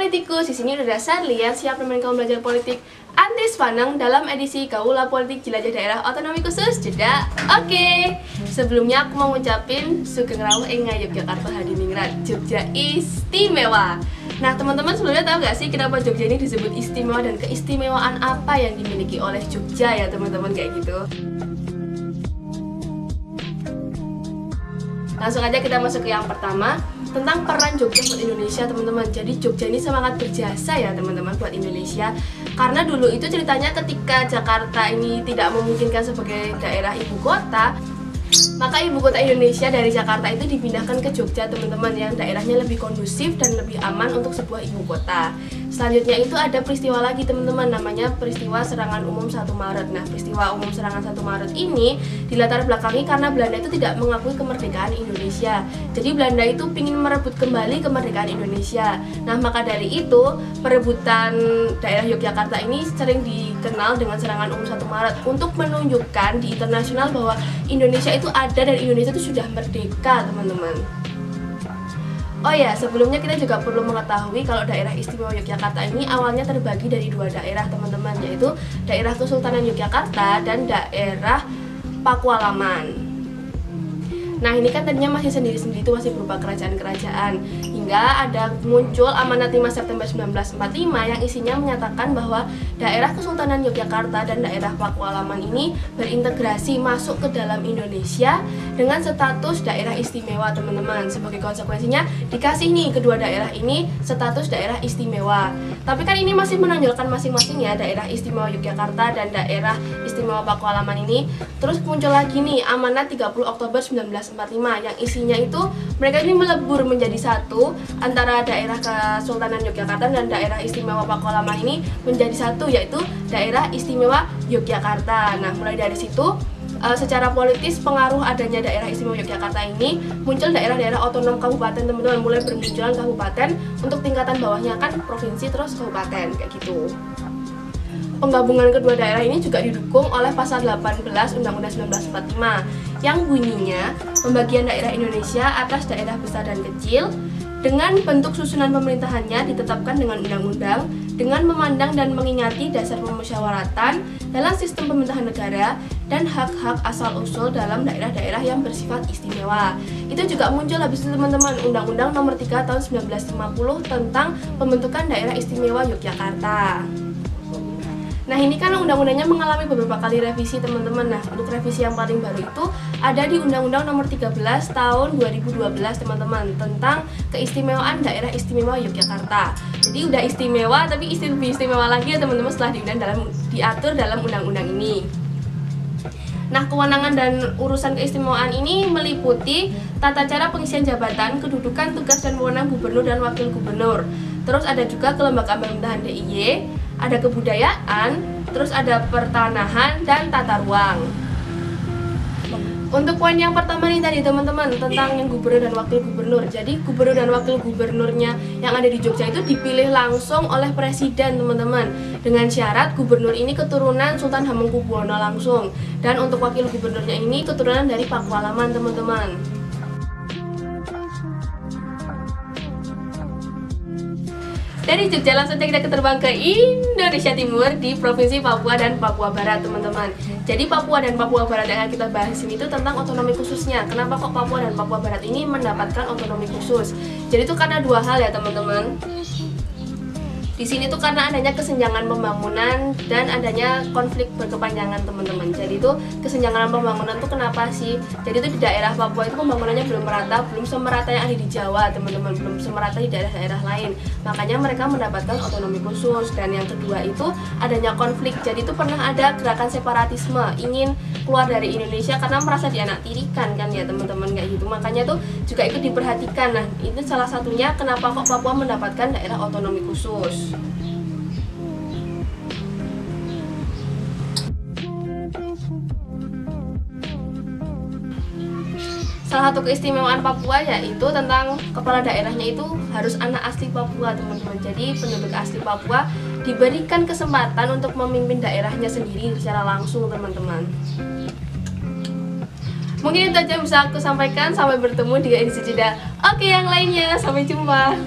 politikus, di sini udah Sarli yang siap menemani kamu belajar politik anti Panang dalam edisi Kaula Politik Jelajah Daerah Otonomi Khusus Jeda. Oke, sebelumnya aku mau ngucapin Sugeng Rawuh ing Yogyakarta Hadiningrat Jogja istimewa. Nah teman-teman sebelumnya tahu gak sih kenapa Jogja ini disebut istimewa dan keistimewaan apa yang dimiliki oleh Jogja ya teman-teman kayak gitu? Langsung aja kita masuk ke yang pertama tentang peran Jogja buat Indonesia teman-teman. Jadi Jogja ini sangat berjasa ya teman-teman buat Indonesia. Karena dulu itu ceritanya ketika Jakarta ini tidak memungkinkan sebagai daerah ibu kota, maka ibu kota Indonesia dari Jakarta itu dipindahkan ke Jogja teman-teman yang daerahnya lebih kondusif dan lebih aman untuk sebuah ibu kota. Selanjutnya itu ada peristiwa lagi teman-teman namanya peristiwa serangan umum 1 Maret. Nah, peristiwa umum serangan 1 Maret ini dilatar belakangi karena Belanda itu tidak mengakui kemerdekaan Indonesia. Jadi Belanda itu ingin merebut kembali kemerdekaan Indonesia. Nah, maka dari itu perebutan daerah Yogyakarta ini sering dikenal dengan serangan umum 1 Maret untuk menunjukkan di internasional bahwa Indonesia itu ada dan Indonesia itu sudah merdeka, teman-teman. Oh ya, sebelumnya kita juga perlu mengetahui kalau daerah istimewa Yogyakarta ini awalnya terbagi dari dua daerah teman-teman yaitu daerah Kesultanan Yogyakarta dan daerah Pakualaman. Nah ini kan tadinya masih sendiri-sendiri itu masih berupa kerajaan-kerajaan. Hingga ada muncul amanat 5 September 1945 yang isinya menyatakan bahwa daerah Kesultanan Yogyakarta dan daerah Pakualaman ini berintegrasi masuk ke dalam Indonesia dengan status daerah istimewa teman-teman. Sebagai konsekuensinya dikasih nih kedua daerah ini status daerah istimewa. Tapi kan ini masih menonjolkan masing-masing ya daerah istimewa Yogyakarta dan daerah istimewa Pakualaman ini. Terus muncul lagi nih amanat 30 Oktober 19 1945 yang isinya itu mereka ini melebur menjadi satu antara daerah Kesultanan Yogyakarta dan daerah istimewa Pakualaman ini menjadi satu yaitu daerah istimewa Yogyakarta. Nah, mulai dari situ uh, secara politis pengaruh adanya daerah istimewa Yogyakarta ini muncul daerah-daerah otonom kabupaten teman-teman mulai bermunculan kabupaten untuk tingkatan bawahnya kan provinsi terus kabupaten kayak gitu. Penggabungan kedua daerah ini juga didukung oleh pasal 18 Undang-Undang 1945 yang bunyinya pembagian daerah Indonesia atas daerah besar dan kecil dengan bentuk susunan pemerintahannya ditetapkan dengan undang-undang dengan memandang dan mengingati dasar pemusyawaratan dalam sistem pemerintahan negara dan hak-hak asal-usul dalam daerah-daerah yang bersifat istimewa. Itu juga muncul habis teman-teman Undang-Undang Nomor 3 Tahun 1950 tentang pembentukan daerah istimewa Yogyakarta. Ini kan undang-undangnya mengalami beberapa kali revisi teman-teman. Nah untuk revisi yang paling baru itu ada di Undang-Undang nomor 13 tahun 2012 teman-teman Tentang keistimewaan daerah istimewa Yogyakarta. Jadi udah istimewa tapi lebih istimewa lagi ya teman-teman setelah diundang dalam, diatur dalam undang-undang ini. Nah, kewenangan dan urusan keistimewaan ini meliputi tata cara pengisian jabatan, kedudukan, tugas, dan wewenang gubernur dan wakil gubernur. Terus ada juga kelembagaan pemerintahan DIY, ada kebudayaan, terus ada pertanahan dan tata ruang. Untuk poin yang pertama nih tadi teman-teman tentang yang gubernur dan wakil gubernur. Jadi gubernur dan wakil gubernurnya yang ada di Jogja itu dipilih langsung oleh presiden teman-teman. Dengan syarat gubernur ini keturunan Sultan Hamengkubuwono langsung dan untuk wakil gubernurnya ini keturunan dari Pakualaman teman-teman. Dari Jogja langsung saja kita terbang ke Indonesia Timur di Provinsi Papua dan Papua Barat teman-teman. Jadi Papua dan Papua Barat yang kita bahas ini itu tentang otonomi khususnya. Kenapa kok Papua dan Papua Barat ini mendapatkan otonomi khusus? Jadi itu karena dua hal ya teman-teman di sini tuh karena adanya kesenjangan pembangunan dan adanya konflik berkepanjangan teman-teman. Jadi itu kesenjangan pembangunan tuh kenapa sih? Jadi itu di daerah Papua itu pembangunannya belum merata belum semerata yang ada di Jawa teman-teman. Belum semerata di daerah-daerah lain. Makanya mereka mendapatkan otonomi khusus. Dan yang kedua itu adanya konflik. Jadi itu pernah ada gerakan separatisme ingin keluar dari Indonesia karena merasa dianaktirikan kan ya teman-teman? Kayak gitu. Makanya tuh juga ikut diperhatikan. Nah itu salah satunya kenapa kok Papua mendapatkan daerah otonomi khusus Salah satu keistimewaan Papua yaitu tentang kepala daerahnya itu harus anak asli Papua teman-teman. Jadi penduduk asli Papua diberikan kesempatan untuk memimpin daerahnya sendiri secara langsung teman-teman. Mungkin itu aja yang bisa aku sampaikan. Sampai bertemu di edisi jeda. Oke yang lainnya, sampai jumpa